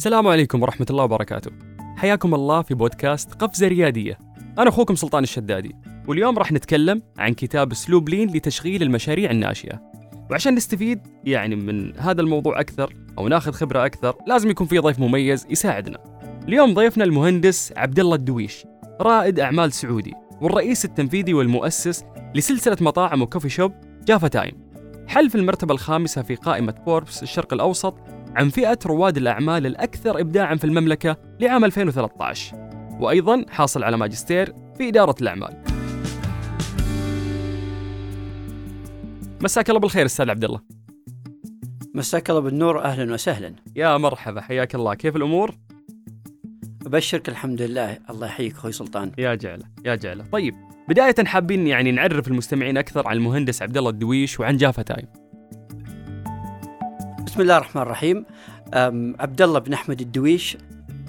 السلام عليكم ورحمة الله وبركاته. حياكم الله في بودكاست قفزة ريادية. أنا أخوكم سلطان الشدادي واليوم راح نتكلم عن كتاب أسلوب لين لتشغيل المشاريع الناشئة. وعشان نستفيد يعني من هذا الموضوع أكثر أو ناخذ خبرة أكثر لازم يكون في ضيف مميز يساعدنا. اليوم ضيفنا المهندس عبد الله الدويش رائد أعمال سعودي والرئيس التنفيذي والمؤسس لسلسلة مطاعم و coffee shop Java Time. حل في المرتبة الخامسة في قائمة فوربس الشرق الأوسط عن فئة رواد الأعمال الأكثر إبداعا في المملكة لعام 2013 وأيضا حاصل على ماجستير في إدارة الأعمال. مساك الله بالخير أستاذ عبد الله. مساك الله بالنور أهلا وسهلا. يا مرحبا حياك الله. كيف الأمور؟ أبشرك الحمد لله. الله يحييك أخوي سلطان. يا جعله يا جعله. طيب بداية حابين يعني نعرف المستمعين أكثر عن المهندس عبد الله الدويش وعن Java Time. بسم الله الرحمن الرحيم. عبد الله بن أحمد الدويش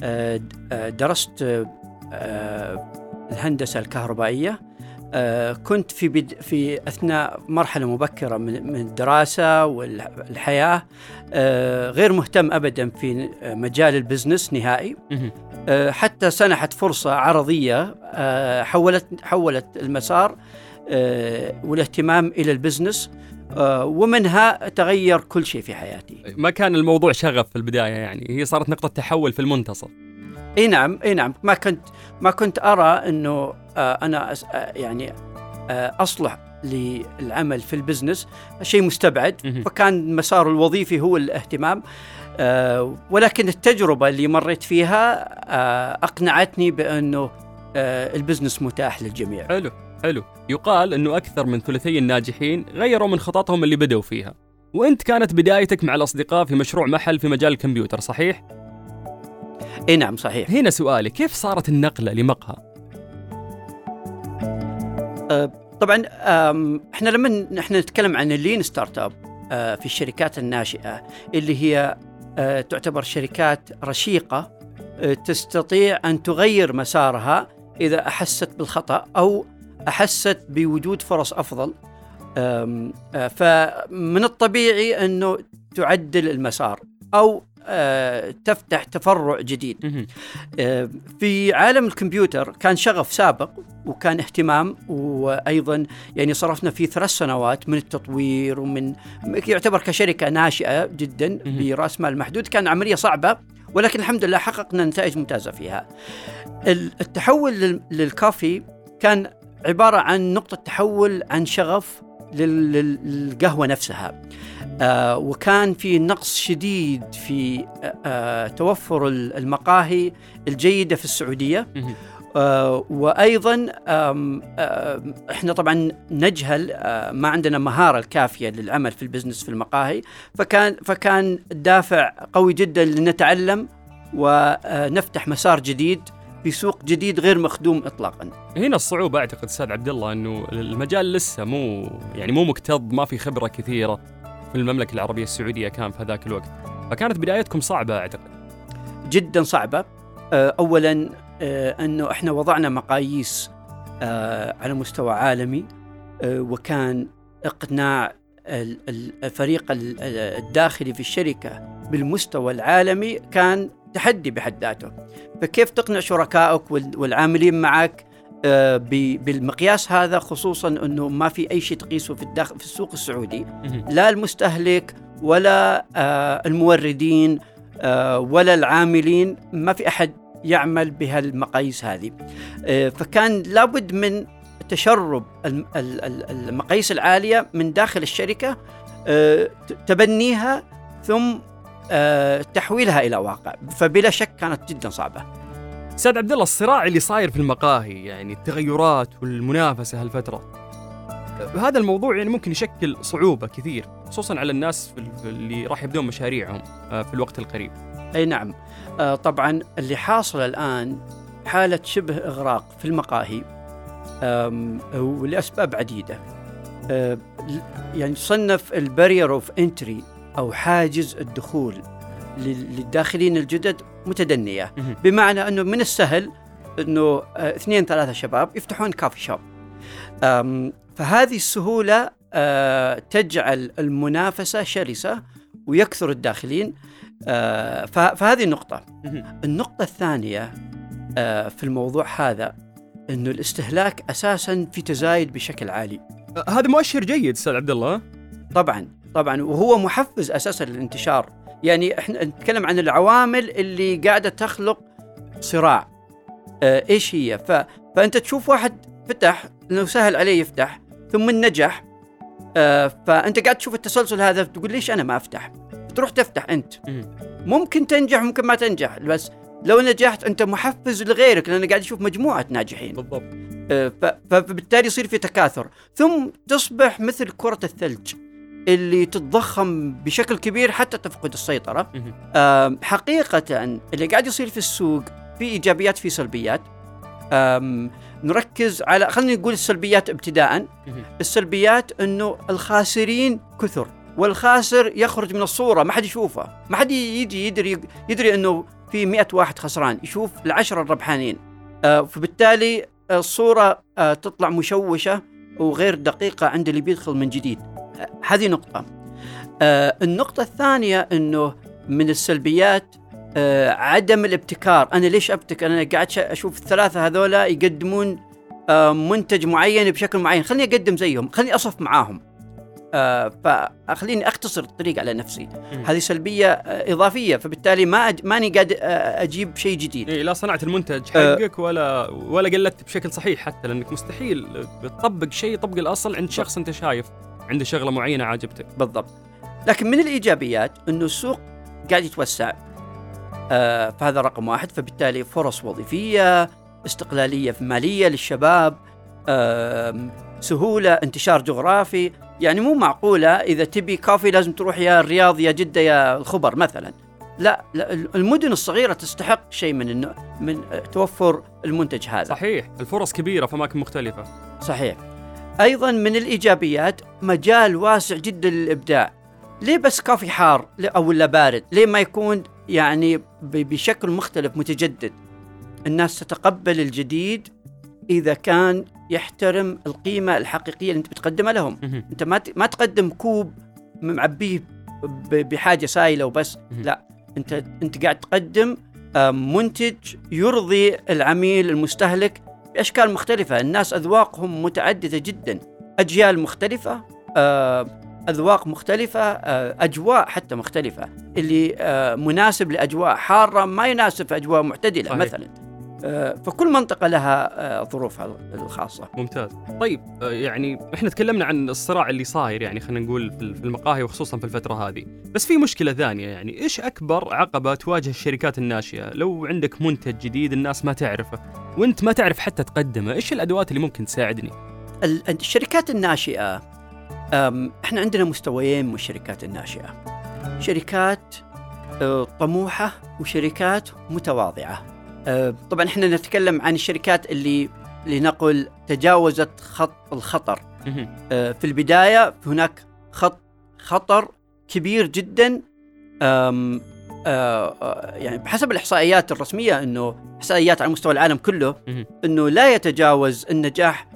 أه، أه، درست أه، الهندسة الكهربائية. كنت في بد في أثناء مرحلة مبكرة من الدراسة والحياة. غير مهتم ابدا في مجال ال business نهائي. حتى سنحت فرصة عرضية. حولت حولت المسار والاهتمام إلى ال business. ومنها تغير كل شيء في حياتي. ما كان الموضوع شغف في البداية يعني هي صارت نقطة تحول في المنتصف. إي نعم إي نعم. ما كنت ما كنت أرى إنه آه، أنا آه، يعني أصلح للعمل في ال business. شيء مستبعد. فكان المسار الوظيفي هو الاهتمام. ولكن التجربة اللي مريت فيها أقنعتني بأنه ال business متاح للجميع. حلو. حلو يقال أنه أكثر من ثلثي الناجحين غيروا من خططهم اللي بدأوا فيها وأنت كانت بدايتك مع الأصدقاء في مشروع محل في مجال الكمبيوتر صحيح؟ إي نعم صحيح هنا سؤالي كيف صارت النقلة لمقهى؟ أه طبعا إحنا لما إحنا نتكلم عن ال lean startup أه في الشركات الناشئة اللي هي أه تعتبر شركات رشيقة أه تستطيع أن تغير مسارها إذا أحست بالخطأ أو أحست بوجود فرص أفضل. آه، فمن الطبيعي أنه تعدل المسار أو آه، تفتح تفرع جديد. في عالم الكمبيوتر كان شغف سابق وكان اهتمام وأيضا يعني صرفنا فيه ثلاث سنوات من التطوير ومن يعتبر كشركة ناشئة جدا برأس مال محدود. كان عملية صعبة ولكن الحمد لله حققنا نتائج ممتازة فيها. التحول للكافي كان عبارة عن نقطة تحول عن شغف للقهوة نفسها. آه وكان في نقص شديد في آه, آه، توفر المقاهي الجيدة في السعودية. آه وأيضا آه إحنا طبعا نجهل آه ما عندنا مهارة الكافية للعمل في البزنس في المقاهي. فكان فكان دافع قوي جدا لنتعلم ونفتح مسار جديد في سوق جديد غير مخدوم اطلاقا. هنا الصعوبة أعتقد أستاذ عبد الله إنه المجال لسه مو يعني مو مكتظ ما في خبرة كثيرة في المملكة العربية السعودية كان في هذاك الوقت، فكانت بدايتكم صعبة أعتقد. جدا صعبة. آه، اولا آه، أنه إحنا وضعنا مقاييس آه، على مستوى عالمي وكان إقناع الفريق الداخلي في الشركة بالمستوى العالمي كان تحدي بحد ذاته. فكيف تقنع شركائك والعاملين معك آه، بالمقياس هذا خصوصا إنه ما في أي شيء تقيسه في الداخل في السوق السعودي. لا المستهلك ولا آه، الموردين آه، ولا العاملين ما في أحد يعمل بهالمقاييس هذه. فكان لابد من تشرب المقاييس العالية من داخل الشركة تبنيها ثم تحويلها إلى واقع. فبلا شك كانت جدا صعبة. أستاذ عبد الله الصراع اللي صاير في المقاهي يعني التغيرات والمنافسة هالفترة هذا الموضوع يعني ممكن يشكل صعوبة كثير خصوصا على الناس اللي راح يبدون مشاريعهم آه، في الوقت القريب. أي نعم. آه، طبعا اللي حاصل الآن حالة شبه إغراق في المقاهي ولأسباب عديدة. يعني صنف ال barrier of entry أو حاجز الدخول للداخلين الجدد متدنية. بمعنى أنه من السهل أنه آه، اثنين ثلاثة شباب يفتحون كافي شوب. فهذه السهولة آه، تجعل المنافسة شرسة ويكثر الداخلين. آه، فهذه النقطة. النقطة الثانية في الموضوع هذا أنه الاستهلاك أساسا في تزايد بشكل عالي. هذا مؤشر جيد أستاذ عبد الله. طبعا. طبعا وهو محفز أساسا للانتشار. يعني إحنا نتكلم عن العوامل اللي قاعدة تخلق صراع. آه إيش هي؟ ف... فأنت تشوف واحد فتح إنه سهل عليه يفتح ثم نجح. آه فأنت قاعد تشوف التسلسل هذا تقول ليش أنا ما أفتح؟ تروح تفتح أنت. ممكن تنجح ممكن ما تنجح بس لو نجحت أنت محفز لغيرك لأن قاعد تشوف مجموعة ناجحين. بالضبط. آه فبالتالي يصير في تكاثر. ثم تصبح مثل كرة الثلج. اللي تتضخم بشكل كبير حتى تفقد السيطرة. آه حقيقة اللي قاعد يصير في السوق في إيجابيات في سلبيات. نركز على خلينا نقول السلبيات ابتداء. السلبيات إنه الخاسرين كثر والخاسر يخرج من الصورة ما حد يشوفه. ما حد يجي يدري يدري إنه في مئة واحد خسران يشوف العشرة الربحانين. آه فبالتالي الصورة آه تطلع مشوشة وغير دقيقة عند اللي بيدخل من جديد. هذه نقطة. آه النقطة الثانية أنه من السلبيات آه عدم الابتكار. أنا ليش أبتكر؟ أنا قاعد أشوف الثلاثة هذولا يقدمون آه منتج معين بشكل معين. خليني أقدم زيهم خليني أصف معاهم. فخليني أختصر الطريق على نفسي. هذه سلبية إضافية فبالتالي ما أج... ماني قاعد أجيب شيء جديد. إيه لا صنعت المنتج. حقك ولا ولا قلدت بشكل صحيح حتى لأنك مستحيل تطبق شيء طبق الأصل عند شخص أنت شايف. عنده شغلة معينة عاجبتك. بالضبط. لكن من الإيجابيات إنه السوق قاعد يتوسع. آه فهذا رقم واحد. فبالتالي فرص وظيفية استقلالية مالية للشباب آه سهولة انتشار جغرافي. يعني مو معقولة إذا تبي كافي لازم تروح يا الرياض يا جدة يا الخبر مثلا. لا, لا المدن الصغيرة تستحق شيء من النوع من توفر المنتج هذا. صحيح. الفرص كبيرة في اماكن مختلفة. صحيح. أيضا من الإيجابيات مجال واسع جدا للإبداع. ليه بس كافي حار أو ولا بارد؟ ليه ما يكون يعني بشكل مختلف متجدد؟ الناس تتقبل الجديد إذا كان يحترم القيمة الحقيقية اللي أنت بتقدمها لهم. أنت ما ما تقدم كوب معبيه بحاجة سائلة وبس. لا انت أنت قاعد تقدم منتج يرضي العميل المستهلك باشكال مختلفة. الناس أذواقهم متعددة جدا. أجيال مختلفة أذواق مختلفة أجواء حتى مختلفة. اللي مناسب لأجواء حارة ما يناسب في أجواء معتدلة صحيح. مثلا. آه، فكل منطقة لها آه، ظروفها الخاصة. ممتاز. طيب آه، يعني إحنا تكلمنا عن الصراع اللي صاير يعني خلينا نقول في المقاهي وخصوصا في الفترة هذه. بس في مشكلة ثانية يعني إيش أكبر عقبة تواجه الشركات الناشئة؟ لو عندك منتج جديد الناس ما تعرفه وأنت ما تعرف حتى تقدمه إيش الأدوات اللي ممكن تساعدني؟ الشركات الناشئة إحنا عندنا مستويين من الشركات الناشئة. شركات طموحة وشركات متواضعة. آه، طبعا إحنا نتكلم عن الشركات اللي لنقل تجاوزت خط الخطر. آه، في البداية هناك خط خطر كبير جدا. آه، يعني بحسب الإحصائيات الرسمية إنه إحصائيات على مستوى العالم كله إنه لا يتجاوز النجاح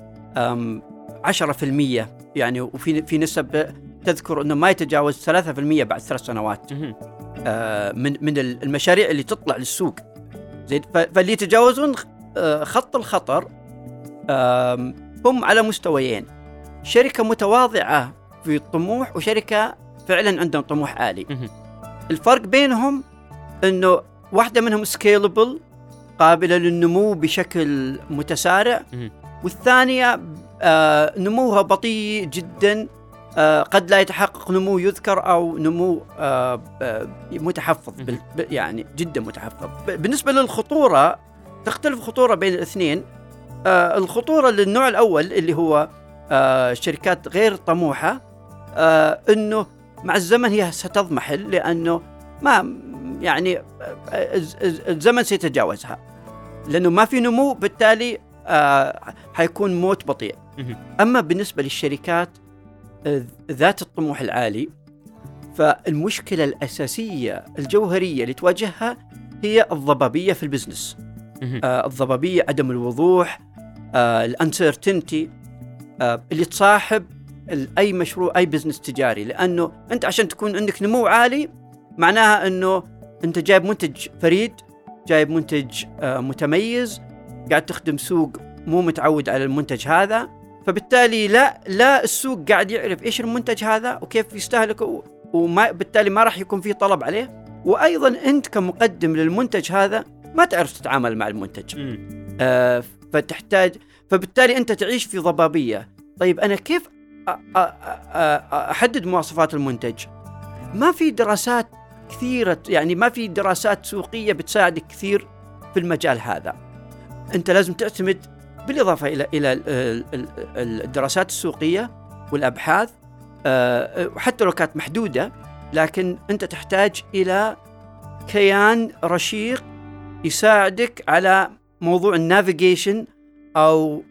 10% يعني وفي في نسب تذكر إنه ما يتجاوز 3% بعد ثلاث سنوات. من من المشاريع اللي تطلع للسوق. زين فاللي يتجاوزون آه، خط الخطر هم على مستويين. شركة متواضعة في الطموح وشركة فعلا عندهم طموح عالي. الفرق بينهم إنه واحدة منهم سكيلبل قابلة للنمو بشكل متسارع. والثانية آه، نموها بطيء جدا. قد لا يتحقق نمو يذكر أو نمو آه، آه، متحفظ يعني جدا متحفظ. بالنسبة للخطورة تختلف الخطوره بين الاثنين. الخطورة للنوع الأول اللي هو شركات غير طموحة إنه مع الزمن هي ستضمحل لأنه ما يعني الزمن سيتجاوزها. لأنه ما في نمو بالتالي حيكون موت بطيء. أما بالنسبة للشركات ذات الطموح العالي فالمشكلة الأساسية الجوهرية اللي تواجهها هي الضبابية في ال business. آه الضبابية عدم الوضوح آه ال uncertainty آه اللي تصاحب أي مشروع أي business تجاري. لأنه أنت عشان تكون عندك نمو عالي معناها أنه أنت جايب منتج فريد جايب منتج آه، متميز قاعد تخدم سوق مو متعود على المنتج هذا. فبالتالي لا لا السوق قاعد يعرف إيش المنتج هذا وكيف يستهلكه وما بالتالي ما راح يكون في طلب عليه. وأيضا أنت كمقدم للمنتج هذا ما تعرف تتعامل مع المنتج. آه فتحتاج فبالتالي أنت تعيش في ضبابية. طيب أنا كيف أحدد مواصفات المنتج؟ ما في دراسات كثيرة يعني ما في دراسات سوقية بتساعدك كثير في المجال هذا. أنت لازم تعتمد بالإضافة إلى إلى الدراسات السوقية والأبحاث آه، وحتى لو كانت محدودة لكن أنت تحتاج إلى كيان رشيق يساعدك على موضوع النافيجيشن أو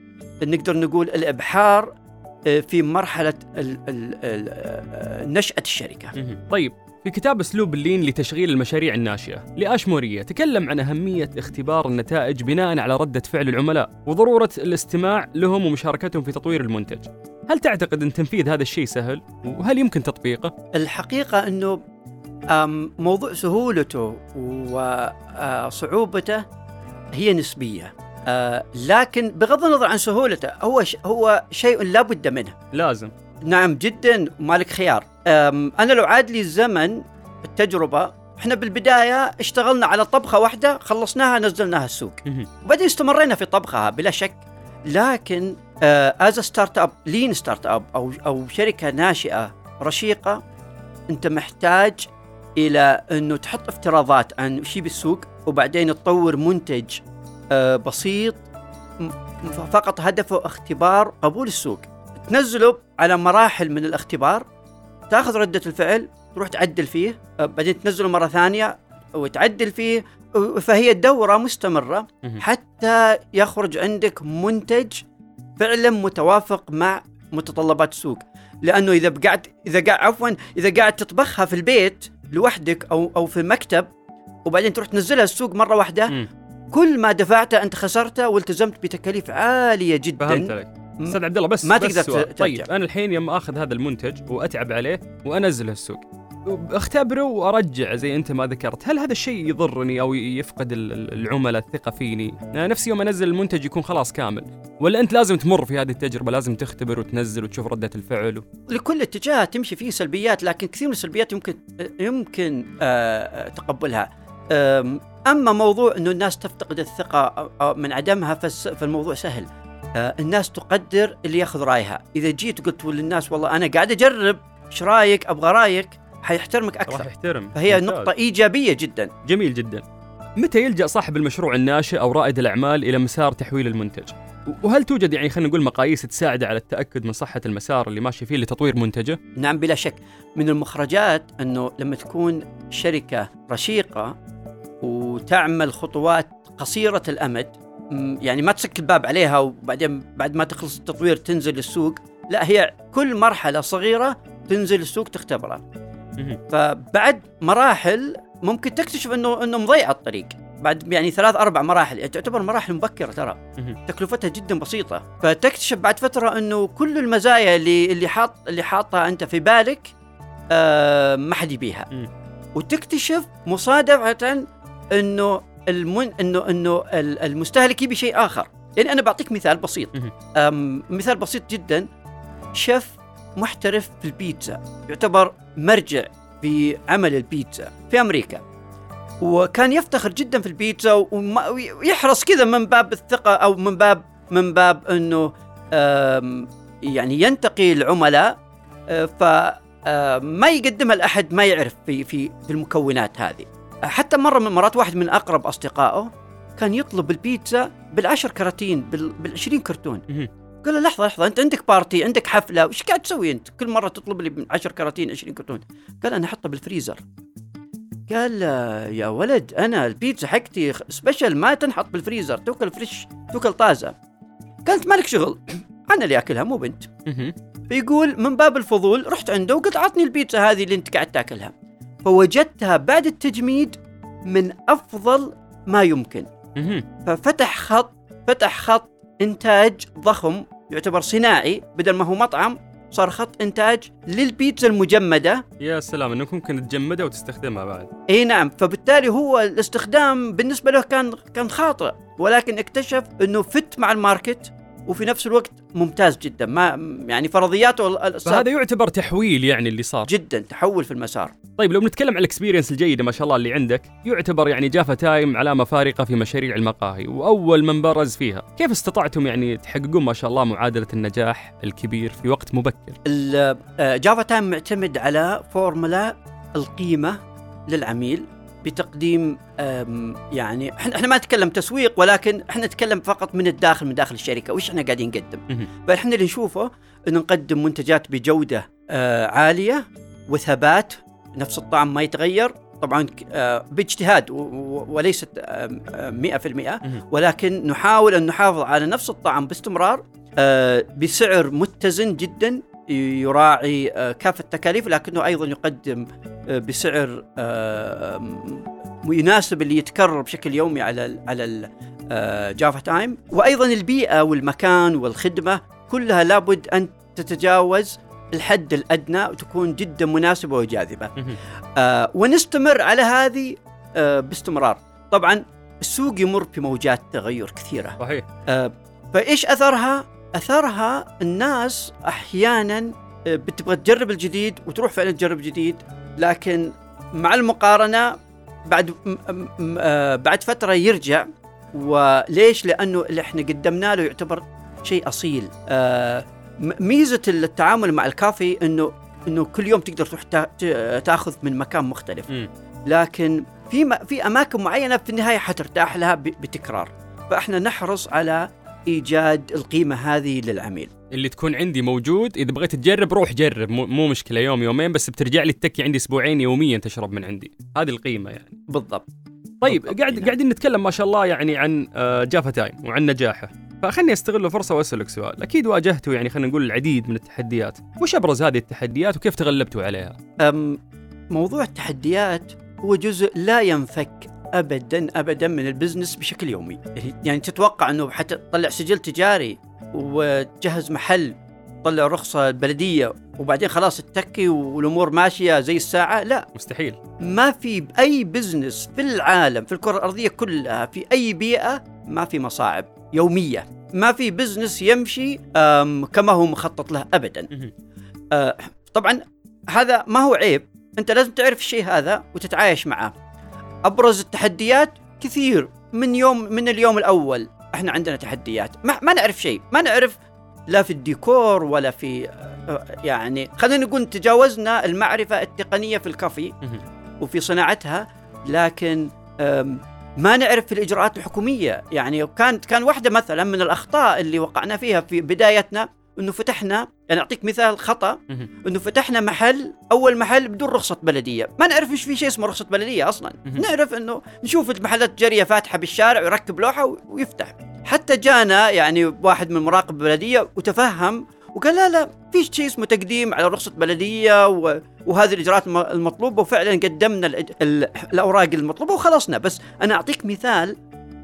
نقدر نقول الإبحار آه، في مرحلة آه، نشأة الشركة. طيب في كتاب أسلوب اللين لتشغيل المشاريع الناشئة لاشموريه تكلم عن أهمية اختبار النتائج بناء على ردة فعل العملاء وضرورة الاستماع لهم ومشاركتهم في تطوير المنتج. هل تعتقد أن تنفيذ هذا الشيء سهل وهل يمكن تطبيقه؟ الحقيقة أنه موضوع سهولته وصعوبته هي نسبية. آه، لكن بغض النظر عن سهولته هو هو شيء لا بد منه. لازم. نعم جدا مالك خيار. أنا لو عاد لي الزمن التجربة إحنا بالبداية اشتغلنا على طبخة واحدة خلصناها نزلناها السوق. وبعدين استمرينا في طبخها بلا شك. لكن as startup lean startup أو أو شركة ناشئة رشيقة أنت محتاج إلى إنه تحط افتراضات عن وش بالسوق وبعدين تطور منتج أه، بسيط فقط هدفه اختبار قبول السوق. تنزله على مراحل من الاختبار تاخذ ردة الفعل تروح تعدل فيه أه، بعدين تنزله مرة ثانية وتعدل فيه فهي الدورة مستمرة حتى يخرج عندك منتج فعلا متوافق مع متطلبات السوق. لأنه إذا قاعد إذا قاعد عفوا إذا قاعد تطبخها في البيت لوحدك أو أو في مكتب وبعدين تروح تنزلها السوق مرة واحدة كل ما دفعته أنت خسرته والتزمت بتكاليف عالية جدا. فهمت عليك. أستاذ عبد الله بس ما تقدر ترجع. طيب أنا الحين يوم آخذ هذا المنتج وأتعب عليه وأنزله السوق أختبره وأرجع زي أنت ما ذكرت، هل هذا الشيء يضرني أو يفقد العملاء الثقة فيني؟ أنا نفسي يوم أنزل المنتج يكون خلاص كامل، ولا أنت لازم تمر في هذه التجربة، لازم تختبر وتنزل وتشوف ردة الفعل؟ و... لكل اتجاه تمشي فيه سلبيات لكن كثير من السلبيات يمكن يمكن آه تقبلها. أما موضوع إنه الناس تفتقد الثقة من عدمها فالموضوع سهل. آه، الناس تقدر اللي ياخذ رايها. إذا جيت قلت للناس والله أنا قاعد أجرب إيش رأيك؟ أبغى رأيك. حيحترمك أكثر. راح يحترم. فهي ممتاز. نقطة إيجابية جدا. جميل جدا. متى يلجأ صاحب المشروع الناشئ أو رائد الأعمال إلى مسار تحويل المنتج؟ وهل توجد يعني خلينا نقول مقاييس تساعده على التأكد من صحة المسار اللي ماشي فيه لتطوير منتجه؟ نعم بلا شك. من المخرجات إنه لما تكون شركة رشيقة وتعمل خطوات قصيرة الأمد يعني ما تسك الباب عليها وبعدين بعد ما تخلص التطوير تنزل السوق. لا هي كل مرحلة صغيرة تنزل السوق تختبرها. فبعد مراحل ممكن تكتشف إنه إنه مضيع الطريق. بعد يعني ثلاث أربع مراحل. يعني تعتبر مراحل مبكرة ترى. تكلفتها جدا بسيطة. فتكتشف بعد فترة إنه كل المزايا اللي اللي حاط اللي حاطها أنت في بالك آه ما حد يبيها. وتكتشف مصادفة إنه المن... انه إنه المستهلك يبي شيء آخر. يعني أنا بعطيك مثال بسيط. مثال بسيط جدا. شيف محترف في البيتزا. يعتبر مرجع في عمل البيتزا في أمريكا. وكان يفتخر جدا في البيتزا ويحرص كذا من باب الثقة أو من باب من باب إنه يعني ينتقي العملاء. أه، فما يقدمها لأحد ما يعرف في في في المكونات هذه. حتى مرة من المرات واحد من أقرب أصدقائه كان يطلب البيتزا بالعشر كراتين بالعشرين كرتون. قال له لحظة لحظة أنت عندك party عندك حفلة وش قاعد تسوي أنت؟ كل مرة تطلب لي 10 كراتين 20 كرتون. قال أنا احطها بالفريزر. قال يا ولد أنا البيتزا حقتي special ما تنحط بالفريزر توكل fresh توكل طازة. قالت مالك شغل؟ أنا اللي أكلها مو بنت. فيقول من باب الفضول رحت عنده وقلت عطني البيتزا هذه اللي أنت قاعد تأكلها. فوجدتها بعد التجميد من أفضل ما يمكن. ففتح خط فتح خط إنتاج ضخم يعتبر صناعي بدل ما هو مطعم صار خط إنتاج للبيتزا المجمدة. يا سلام إنك ممكن تجمدها وتستخدمها بعد. إي نعم فبالتالي هو الاستخدام بالنسبة له كان كان خاطئ ولكن اكتشف إنه fit مع ال market. وفي نفس الوقت ممتاز جدا. ما يعني فرضياته فهذا يعتبر تحويل يعني اللي صار. جدا تحول في المسار. طيب لو بنتكلم عن ال experience الجيدة ما شاء الله اللي عندك يعتبر يعني Java Time علامه فارقه في مشاريع المقاهي وأول من برز فيها. كيف استطعتم يعني تحققون ما شاء الله معادلة النجاح الكبير في وقت مبكر؟ Java Time معتمد على فورمولا القيمة للعميل. بتقديم يعني إحنا ما نتكلم تسويق ولكن إحنا نتكلم فقط من الداخل من داخل الشركة. وش إحنا قاعدين نقدم؟ فاحنا اللي نشوفه إنه نقدم منتجات بجودة آه، عالية وثبات نفس الطعم ما يتغير. طبعا آه، باجتهاد وليست 100% ولكن نحاول أن نحافظ على نفس الطعم باستمرار آه، بسعر متزن جدا يراعي كافة التكاليف لكنه أيضا يقدم بسعر يناسب اللي يتكرر بشكل يومي على على ال Java Time وأيضا البيئة والمكان والخدمة كلها لابد أن تتجاوز الحد الأدنى وتكون جدا مناسبة وجاذبة. آه ونستمر على هذه آه باستمرار. طبعا السوق يمر بموجات تغير كثيرة. صحيح. آه فإيش اثرها؟ الناس أحيانا آه، بتبغى تجرب الجديد وتروح فعلا تجرب جديد لكن مع المقارنة بعد آه، بعد فترة يرجع وليش؟ لأنه اللي إحنا قدمنا له يعتبر شيء أصيل آه، ميزة التعامل مع الكافي إنه إنه كل يوم تقدر تروح تأخذ من مكان مختلف لكن في في أماكن معينة في النهاية حترتاح لها بتكرار فإحنا نحرص على إيجاد القيمة هذه للعميل. اللي تكون عندي موجود إذا بغيت تجرب روح جرب. مو مشكلة يوم يومين بس بترجع لي التكي عندي أسبوعين يوميا تشرب من عندي. هذه القيمة يعني. بالضبط. طيب بالضبط. قاعد نعم. قاعدين نتكلم ما شاء الله يعني عن آه، Java Time وعن نجاحه. فخلني أستغل الفرصه وأسألك سؤال. أكيد واجهتوا يعني خلينا نقول العديد من التحديات. وش أبرز هذه التحديات وكيف تغلبتوا عليها؟ أم موضوع التحديات هو جزء لا ينفك ابدا ابدا من ال business بشكل يومي. يعني تتوقع أنه حتى تطلع سجل تجاري وتجهز محل تطلع رخصة البلديه وبعدين خلاص تتكي والأمور ماشية زي الساعة؟ لا. مستحيل. ما في اي business في العالم في الكرة الأرضية كلها في أي بيئة ما في مصاعب يومية. ما في business يمشي كما هو مخطط له ابدا. آه، طبعا هذا ما هو عيب. أنت لازم تعرف الشيء هذا وتتعايش معه. أبرز التحديات كثير من يوم من اليوم الأول. إحنا عندنا تحديات. ما, ما نعرف شيء. ما نعرف لا في الديكور ولا في يعني خلينا نقول تجاوزنا المعرفة التقنية في الكافي وفي صناعتها لكن ما نعرف في الإجراءات الحكومية. يعني كانت كان واحدة مثلا من الأخطاء اللي وقعنا فيها في بدايتنا إنه فتحنا يعني أعطيك مثال خطأ إنه فتحنا محل أول محل بدون رخصة بلدية. ما نعرف إيش في شيء اسمه رخصة بلدية أصلا. نعرف إنه نشوف المحلات التجاريه فاتحة بالشارع ويركب لوحة ويفتح. حتى جانا يعني واحد من مراقب البلدية وتفهم وقال لا لا في شيء اسمه تقديم على رخصة بلدية وهذه الإجراءات المطلوبة وفعلا قدمنا الأوراق المطلوبة وخلصنا. بس أنا أعطيك مثال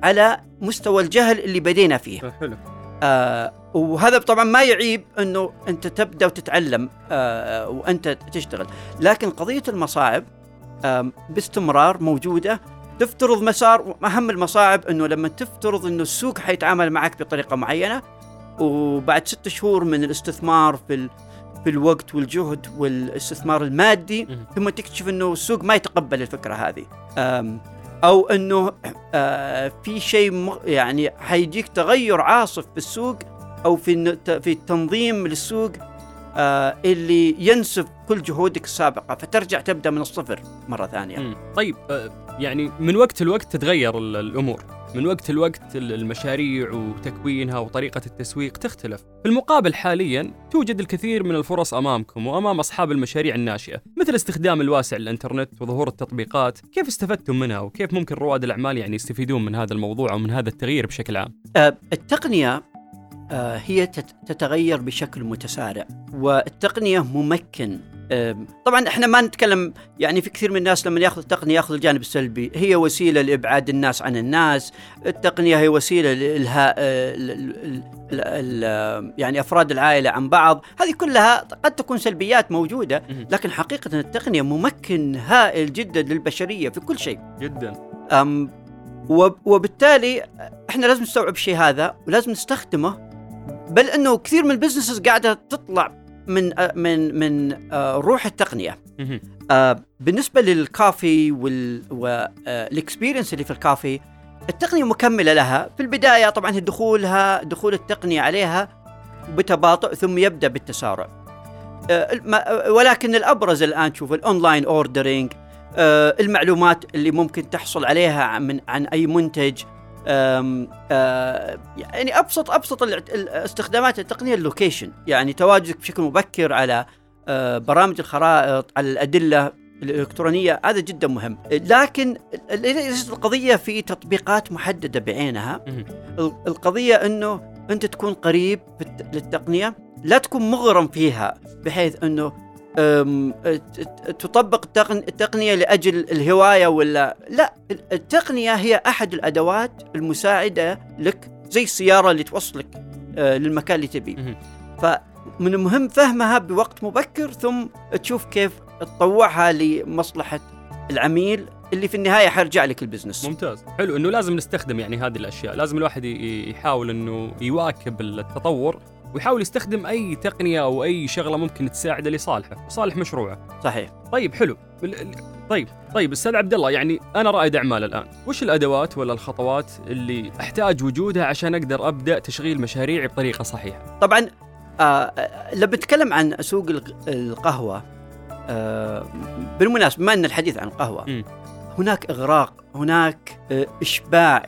على مستوى الجهل اللي بدينا فيه. حلو. آه وهذا طبعا ما يعيب إنه أنت تبدأ وتتعلم آه وأنت تشتغل. لكن قضية المصاعب آه باستمرار موجودة تفترض مسار اهم المصاعب إنه لما تفترض إنه السوق حيتعامل معك بطريقة معينة وبعد ست شهور من الاستثمار في في الوقت والجهد والاستثمار المادي ثم تكتشف إنه السوق ما يتقبل الفكرة هذه. أو إنه آه، في شيء يعني حيجيك تغير عاصف في السوق أو في في التنظيم للسوق آه اللي ينسف كل جهودك السابقة فترجع تبدأ من الصفر مرة ثانية. مم. طيب آه يعني من وقت لوقت تتغير الأمور، من وقت لوقت المشاريع وتكوينها وطريقة التسويق تختلف. في المقابل حاليا توجد الكثير من الفرص أمامكم وأمام أصحاب المشاريع الناشئة، مثل استخدام الواسع للانترنت وظهور التطبيقات، كيف استفدتم منها وكيف ممكن رواد الأعمال يعني يستفيدون من هذا الموضوع أو من هذا التغيير بشكل عام؟ آه التقنية هي تتغير بشكل متسارع والتقنية ممكن أم، طبعا إحنا ما نتكلم يعني في كثير من الناس لما يأخذ التقنيه يأخذ الجانب السلبي هي وسيلة لإبعاد الناس عن الناس التقنية هي وسيلة لالهاء آه، يعني أفراد العائلة عن بعض هذه كلها قد تكون سلبيات موجودة. لكن حقيقة التقنية ممكن هائل جدا للبشرية في كل شيء جدا وبالتالي إحنا لازم نستوعب الشيء هذا ولازم نستخدمه بل أنه كثير من businesses قاعدة تطلع من آه، من من آه، روح التقنية. آه، بالنسبة لل café وال experience اللي في الكافي التقنية مكملة لها. في البداية طبعا دخولها دخول التقنية عليها بتباطؤ ثم يبدأ بالتسارع. ولكن الأبرز الآن شوف ال online ordering المعلومات اللي ممكن تحصل عليها عن- من عن أي منتج يعني أبسط أبسط استخدامات التقنيه اللوكيشن. يعني تواجدك بشكل مبكر على آه، برامج الخرائط على الأدلة الإلكترونية. هذا جدا مهم. لكن ليست القضية في تطبيقات محددة بعينها القضية إنه أنت تكون قريب للتقنية لا تكون مغرم فيها بحيث إنه تطبق التقن- التقنية لأجل الهواية ولا؟ لا ال- التقنية هي أحد الأدوات المساعدة لك زي السيارة اللي توصلك آه، للمكان اللي تبيه. فمن المهم فهمها بوقت مبكر ثم تشوف كيف تطوعها لمصلحة العميل اللي في النهاية حيرجع لك البزنس. ممتاز. حلو إنه لازم نستخدم يعني هذه الأشياء. لازم الواحد يحاول إنه يواكب التطور. ويحاول يستخدم أي تقنية أو أي شغلة ممكن تساعده لصالحه. وصالح مشروعه. صحيح. طيب حلو. طيب طيب أستاذ عبد الله يعني أنا رائد اعمال الآن. وش الأدوات ولا الخطوات اللي أحتاج وجودها عشان أقدر أبدأ تشغيل مشاريعي بطريقة صحيحة؟ طبعا آه آه، لما بتكلم عن سوق الق- القهوة آه بالمناسبة ما ان الحديث عن القهوة. مم. هناك إغراق هناك آه إشباع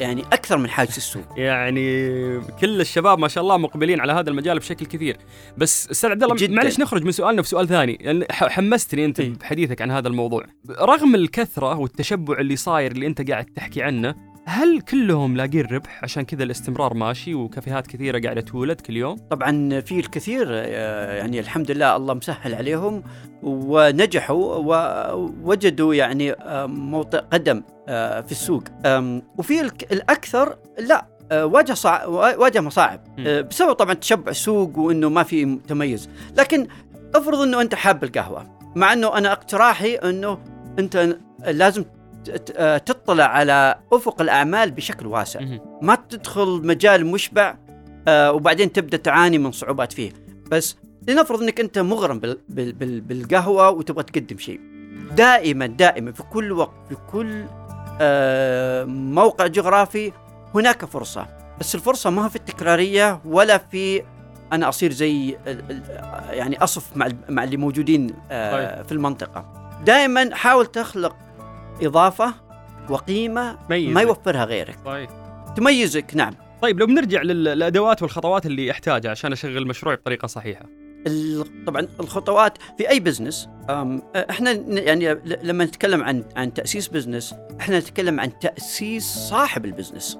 يعني أكثر من حاجة السوق يعني كل الشباب ما شاء الله مقبلين على هذا المجال بشكل كثير بس أستاذ عبد الله. معلش نخرج من سؤالنا في سؤال ثاني ح- حمستني أنت. بحديثك عن هذا الموضوع رغم الكثرة والتشبع اللي صاير اللي أنت قاعد تحكي عنه هل كلهم لاقين ربح؟ عشان كذا الاستمرار ماشي وكافيهات كثيرة قاعدة تولد كل يوم. طبعا في الكثير آه، يعني الحمد لله الله مسهل عليهم ونجحوا ووجدوا يعني آه، موطئ قدم آه، في السوق. وفي الأكثر لا واجه صع... واجه مصاعب بسبب طبعا تشبع السوق وإنه ما في تميز. لكن افرض إنه أنت حاب القهوة مع إنه أنا اقتراحي إنه أنت لازم تطلع على أفق الأعمال بشكل واسع. ما تدخل مجال مشبع آه وبعدين تبدأ تعاني من صعوبات فيه. بس لنفرض إنك أنت مغرم بال بال بال بالقهوة وتبغى تقدم شيء. دائما دائما في كل وقت في كل آه موقع جغرافي هناك فرصة. بس الفرصة ما هي في التكرارية ولا في أنا أصير زي يعني أصف مع مع اللي موجودين آه. في المنطقة. دائما حاول تخلق إضافة وقيمة ميز ما يوفرها غيرك. طيب. تميزك نعم. طيب لو بنرجع لل- للأدوات والخطوات اللي احتاجها عشان أشغل مشروعي بطريقة صحيحة. طبعا الخطوات في أي business إحنا يعني لما نتكلم عن عن تأسيس business إحنا نتكلم عن تأسيس صاحب ال business.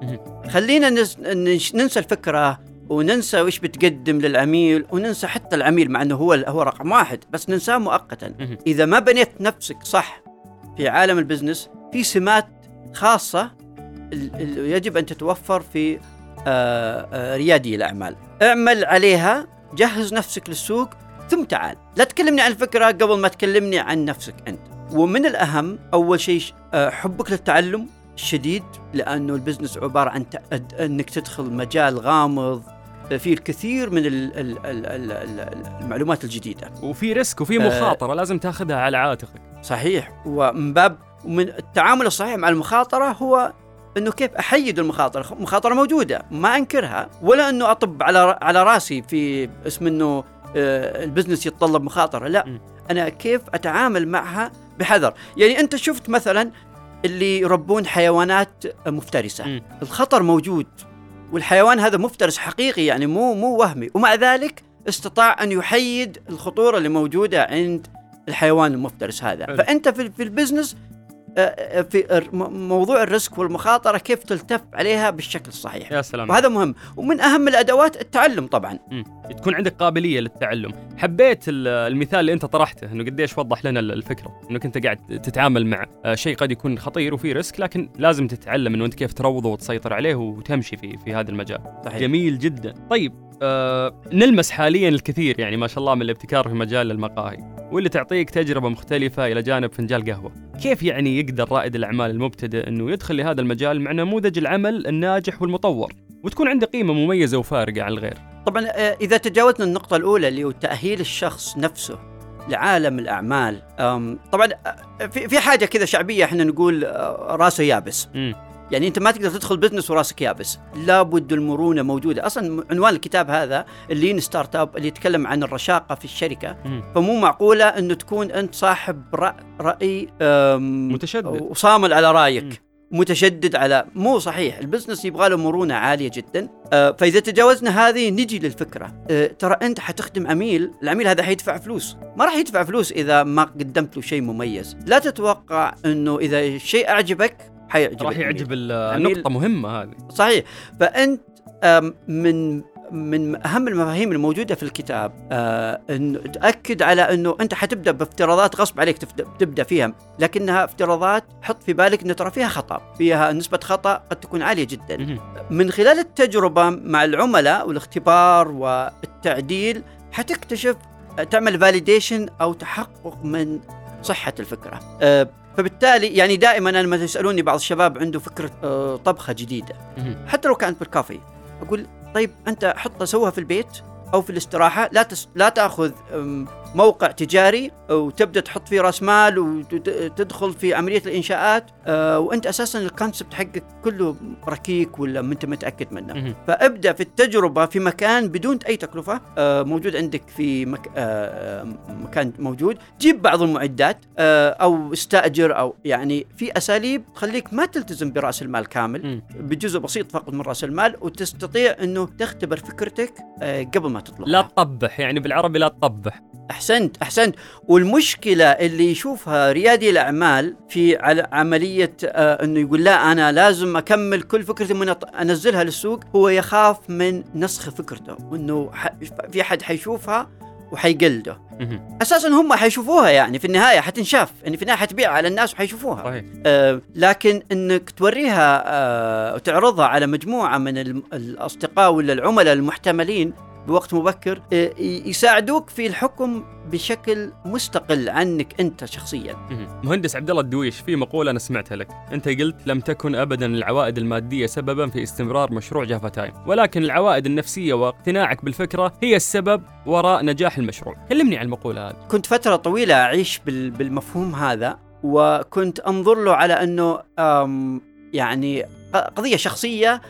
خلينا ننسى الفكرة وننسى وش بتقدم للعميل وننسى حتى العميل مع إنه هو هو رقم واحد بس ننساه مؤقتا. إذا ما بنيت نفسك صح في عالم ال business في سمات ال- يجب أن تتوفر في آه، آه، ريادي الأعمال. اعمل عليها جهز نفسك للسوق ثم تعال. لا تكلمني عن الفكرة قبل ما تكلمني عن نفسك أنت. ومن الأهم أول شيء آه، حبك للتعلم شديد لأنه ال business عبارة عن أنك تدخل مجال غامض فيه الكثير من ال- ال- ال- ال- ال- المعلومات الجديدة. وفي risk وفي. مخاطرة لازم تاخذها على عاتقك. صحيح. ومن باب من التعامل الصحيح مع المخاطرة هو إنه كيف أحيد المخاطرة، المخاطره موجودة ما أنكرها ولا إنه أطب على على راسي في اسم إنه آه، ال business يتطلب مخاطرة، لا. أنا كيف أتعامل معها بحذر، يعني أنت شفت مثلا اللي يربون حيوانات مفترسة، م. الخطر موجود والحيوان هذا مفترس حقيقي يعني مو مو وهمي، ومع ذلك استطاع أن يحيد الخطورة اللي موجودة عند الحيوان المفترس هذا. حلو. فأنت في, في ال business آه، في الر- م- موضوع ال risk والمخاطرة كيف تلتف عليها بالشكل الصحيح. يا سلام. وهذا مهم. ومن أهم الأدوات التعلم طبعا. تكون عندك قابلية للتعلم. حبيت ال- المثال اللي أنت طرحته إنه قديش وضح لنا ال- الفكرة إنك أنت قاعد تتعامل مع آه، شيء قد يكون خطير وفيه risk لكن لازم تتعلم إنه أنت كيف تروضه وتسيطر عليه وتمشي في في هذا المجال. صحيح. جميل جدا. طيب آه نلمس حاليا الكثير يعني ما شاء الله من الابتكار في مجال المقاهي واللي تعطيك تجربة مختلفة إلى جانب فنجان قهوة. كيف يعني يقدر رائد الأعمال المبتدئ إنه يدخل لهذا المجال مع نموذج العمل الناجح والمطور؟ وتكون عنده قيمة مميزة وفارقة عن الغير. طبعا آه، إذا تجاوزنا النقطة الأولى اللي هو تأهيل الشخص نفسه لعالم الأعمال أم، طبعا آه، في حاجة كذا شعبية إحنا نقول رأسه يابس. يعني أنت ما تقدر تدخل بزنس وراسك يابس. لابد المرونة موجودة. أصلا عنوان الكتاب هذا ال lean startup اللي يتكلم عن الرشاقة في الشركة مم. فمو معقولة إنه تكون أنت صاحب رأي متشدد. وصامل على مم. رايك متشدد على مو صحيح. ال business يبغى له مرونة عالية جدا. آه، فإذا تجاوزنا هذه نجي للفكرة. آه، ترى أنت حتخدم عميل العميل هذا حيدفع فلوس. ما راح يدفع فلوس إذا ما قدمت له شيء مميز. لا تتوقع إنه إذا الشيء أعجبك حيعجبك راح. يعجب عميل- النقطة مهمة هذه صحيح فأنت من من أهم المفاهيم الموجودة في الكتاب آه انه تأكد على إنه أنت حتبدأ بافتراضات غصب عليك تبدأ, فيها لكنها افتراضات حط في بالك انه ترى فيها خطأ فيها نسبة خطأ قد تكون عالية جدا. من خلال التجربة مع العملاء والاختبار والتعديل حتكتشف تعمل فاليديشن أو تحقق من صحة الفكرة آه، فبالتالي يعني دائما أنا لما يسالوني بعض الشباب عنده فكرة آه، طبخة جديدة. حتى لو كانت بالكافي أقول طيب أنت حطها سوها في البيت أو في الاستراحة لا تس لا تأخذ موقع تجاري وتبدأ تحط فيه رأس مال وتدخل في عملية الإنشاءات وأنت أساسا الكونسبت حقك كله ركيك ولا أنت متأكد منه. فابدأ في التجربة في مكان بدون أي تكلفة موجود عندك في مك... مكان موجود جيب بعض المعدات أو استأجر أو يعني في أساليب تخليك ما تلتزم برأس المال كامل. بجزء بسيط فقط من رأس المال وتستطيع إنه تختبر فكرتك قبل ما تطلق لا تطبح يعني بالعربي لا تطبح. أحسنت أحسنت. والمشكلة اللي يشوفها ريادي الأعمال في على عملية آه إنه يقول لا أنا لازم أكمل كل فكرتي من أنزلها للسوق. هو يخاف من نسخ فكرته وانه في حد حيشوفها وحيقلده. أساسا هم حيشوفوها يعني في النهاية حتنشاف يعني في النهاية حتبيع على الناس وحيشوفوها. صحيح. آه، لكن إنك توريها آه، وتعرضها على مجموعة من الأصدقاء ولا العملاء المحتملين بوقت مبكر آه، يساعدوك في الحكم بشكل مستقل عنك أنت شخصيا. مهندس عبد الله الدويش في مقولة أنا سمعتها لك، أنت قلت لم تكن أبدا العوائد المادية سببا في استمرار مشروع جافا تايم، ولكن العوائد النفسية واقتناعك بالفكرة هي السبب وراء نجاح المشروع. كلمني عن المقولة هذه. كنت فترة طويلة أعيش بال- بالمفهوم هذا وكنت أنظر له على أنه يعني قضية شخصية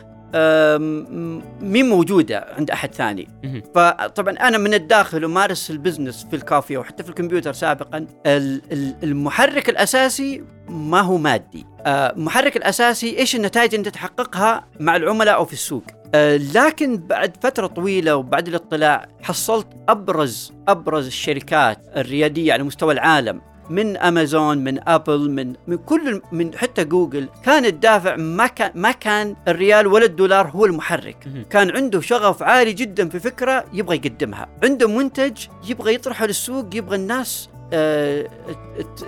مين موجودة عند أحد ثاني. فطبعا أنا من الداخل امارس البزنس في الكافيه وحتى في الكمبيوتر سابقا ال- ال- المحرك الأساسي ما هو مادي. آه، المحرك الأساسي إيش النتائج اللي أنت تحققها مع العملاء أو في السوق. آه، لكن بعد فترة طويلة وبعد الاطلاع حصلت أبرز أبرز الشركات الريادية على مستوى العالم. من امازون من ابل من من كل من حتى جوجل كان الدافع ما كان ما كان الريال ولا الدولار هو المحرك. كان عنده شغف عالي جدا في فكرة يبغى يقدمها. عنده منتج يبغى يطرحه للسوق يبغى الناس آه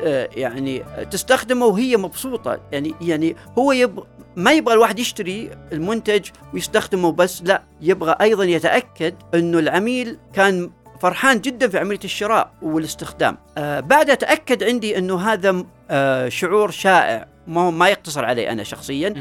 آه يعني تستخدمه وهي مبسوطة. يعني يعني هو يبغى ما يبغى الواحد يشتري المنتج ويستخدمه بس لا يبغى أيضا يتأكد إنه العميل كان فرحان جدا في عملية الشراء والاستخدام. آه بعدها تاكد عندي أنه هذا آه شعور شائع ما ما يقتصر علي أنا شخصيا.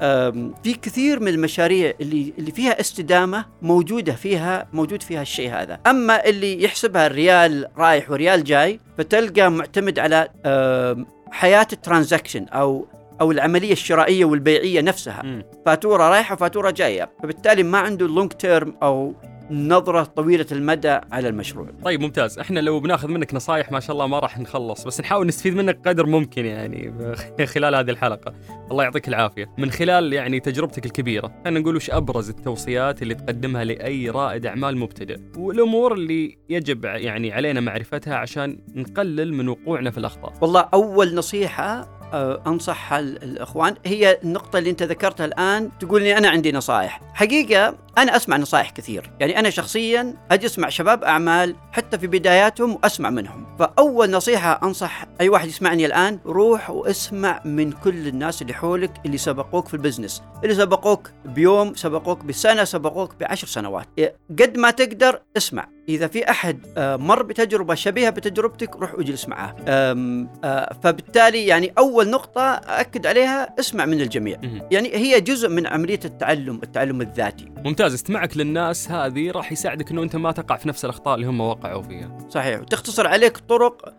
أم، في كثير من المشاريع اللي اللي فيها استدامة موجودة فيها موجود فيها الشيء هذا، أما اللي يحسبها الريال رايح وريال جاي فتلقى معتمد على أم، حياة ال transaction أو أو العملية الشرائية والبيعية نفسها،. فاتورة رايحة وفاتورة جاية، فبالتالي ما عنده long term أو نظرة طويلة المدى على المشروع. طيب ممتاز، إحنا لو بناخذ منك نصايح ما شاء الله ما راح نخلص، بس نحاول نستفيد منك قدر ممكن يعني خلال هذه الحلقة. الله يعطيك العافية. من خلال يعني تجربتك الكبيرة، خلينا نقول وش أبرز التوصيات اللي تقدمها لأي رائد أعمال مبتدئ، والأمور اللي يجب يعني علينا معرفتها عشان نقلل من وقوعنا في الأخطاء. والله أول نصيحة آه، انصح الإخوان هي النقطة اللي أنت ذكرتها الآن تقول لي أنا عندي نصائح حقيقة أنا أسمع نصائح كثير. يعني أنا شخصيا أجي اسمع شباب أعمال حتى في بداياتهم وأسمع منهم. فأول نصيحة أنصح أي واحد يسمعني الآن روح واسمع من كل الناس اللي حولك اللي سبقوك في البزنس. اللي سبقوك بيوم سبقوك بسنة سبقوك بعشر سنوات. قد ما تقدر اسمع. إذا في أحد آه، مر بتجربة شبيهة بتجربتك روح اجلس معاه. آه، فبالتالي يعني أول نقطة أكد عليها اسمع من الجميع. يعني هي جزء من عملية التعلم التعلم الذاتي. ممتاز. استماعك للناس هذه راح يساعدك إنه أنت ما تقع في نفس الأخطاء اللي هم وقعوا فيها. صحيح وتختصر عليك طرق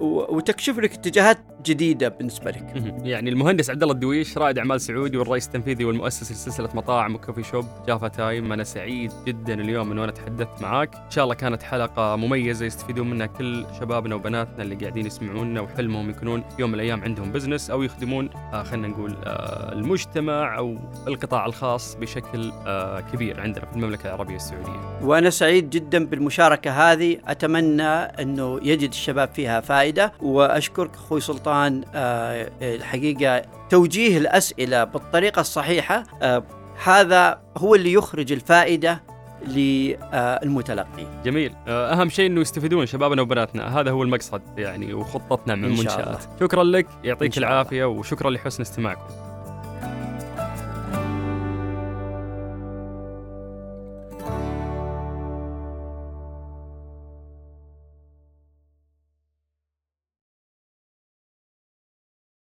وتكشف لك اتجاهات جديدة بالنسبة لك. يعني المهندس عبد الله الدويش رائد أعمال سعودي والرئيس التنفيذي والمؤسس لسلسلة مطاعم و coffee shop جافا تايم، أنا سعيد جدا اليوم إنه أنا تحدثت معاك، إن شاء الله كانت حلقة مميزة يستفيدون منها كل شبابنا وبناتنا اللي قاعدين يسمعونا وحلمهم يكونون يوم من الأيام عندهم business أو يخدمون آه خلينا نقول آه المجتمع أو القطاع الخاص بشكل آه كبير عندنا في المملكة العربية السعودية. وأنا سعيد جدا بالمشاركة هذه، أتمنى إنه يجد الشباب فيها فائدة. وأشكرك أخوي سلطان آه الحقيقة توجيه الأسئلة بالطريقة الصحيحة آه هذا هو اللي يخرج الفائدة للمتلقي. جميل. آه، أهم شيء إنه يستفيدون شبابنا وبناتنا. هذا هو المقصد يعني وخطتنا من المنشات شكرا لك يعطيك العافية وشكرا لحسن استماعكم.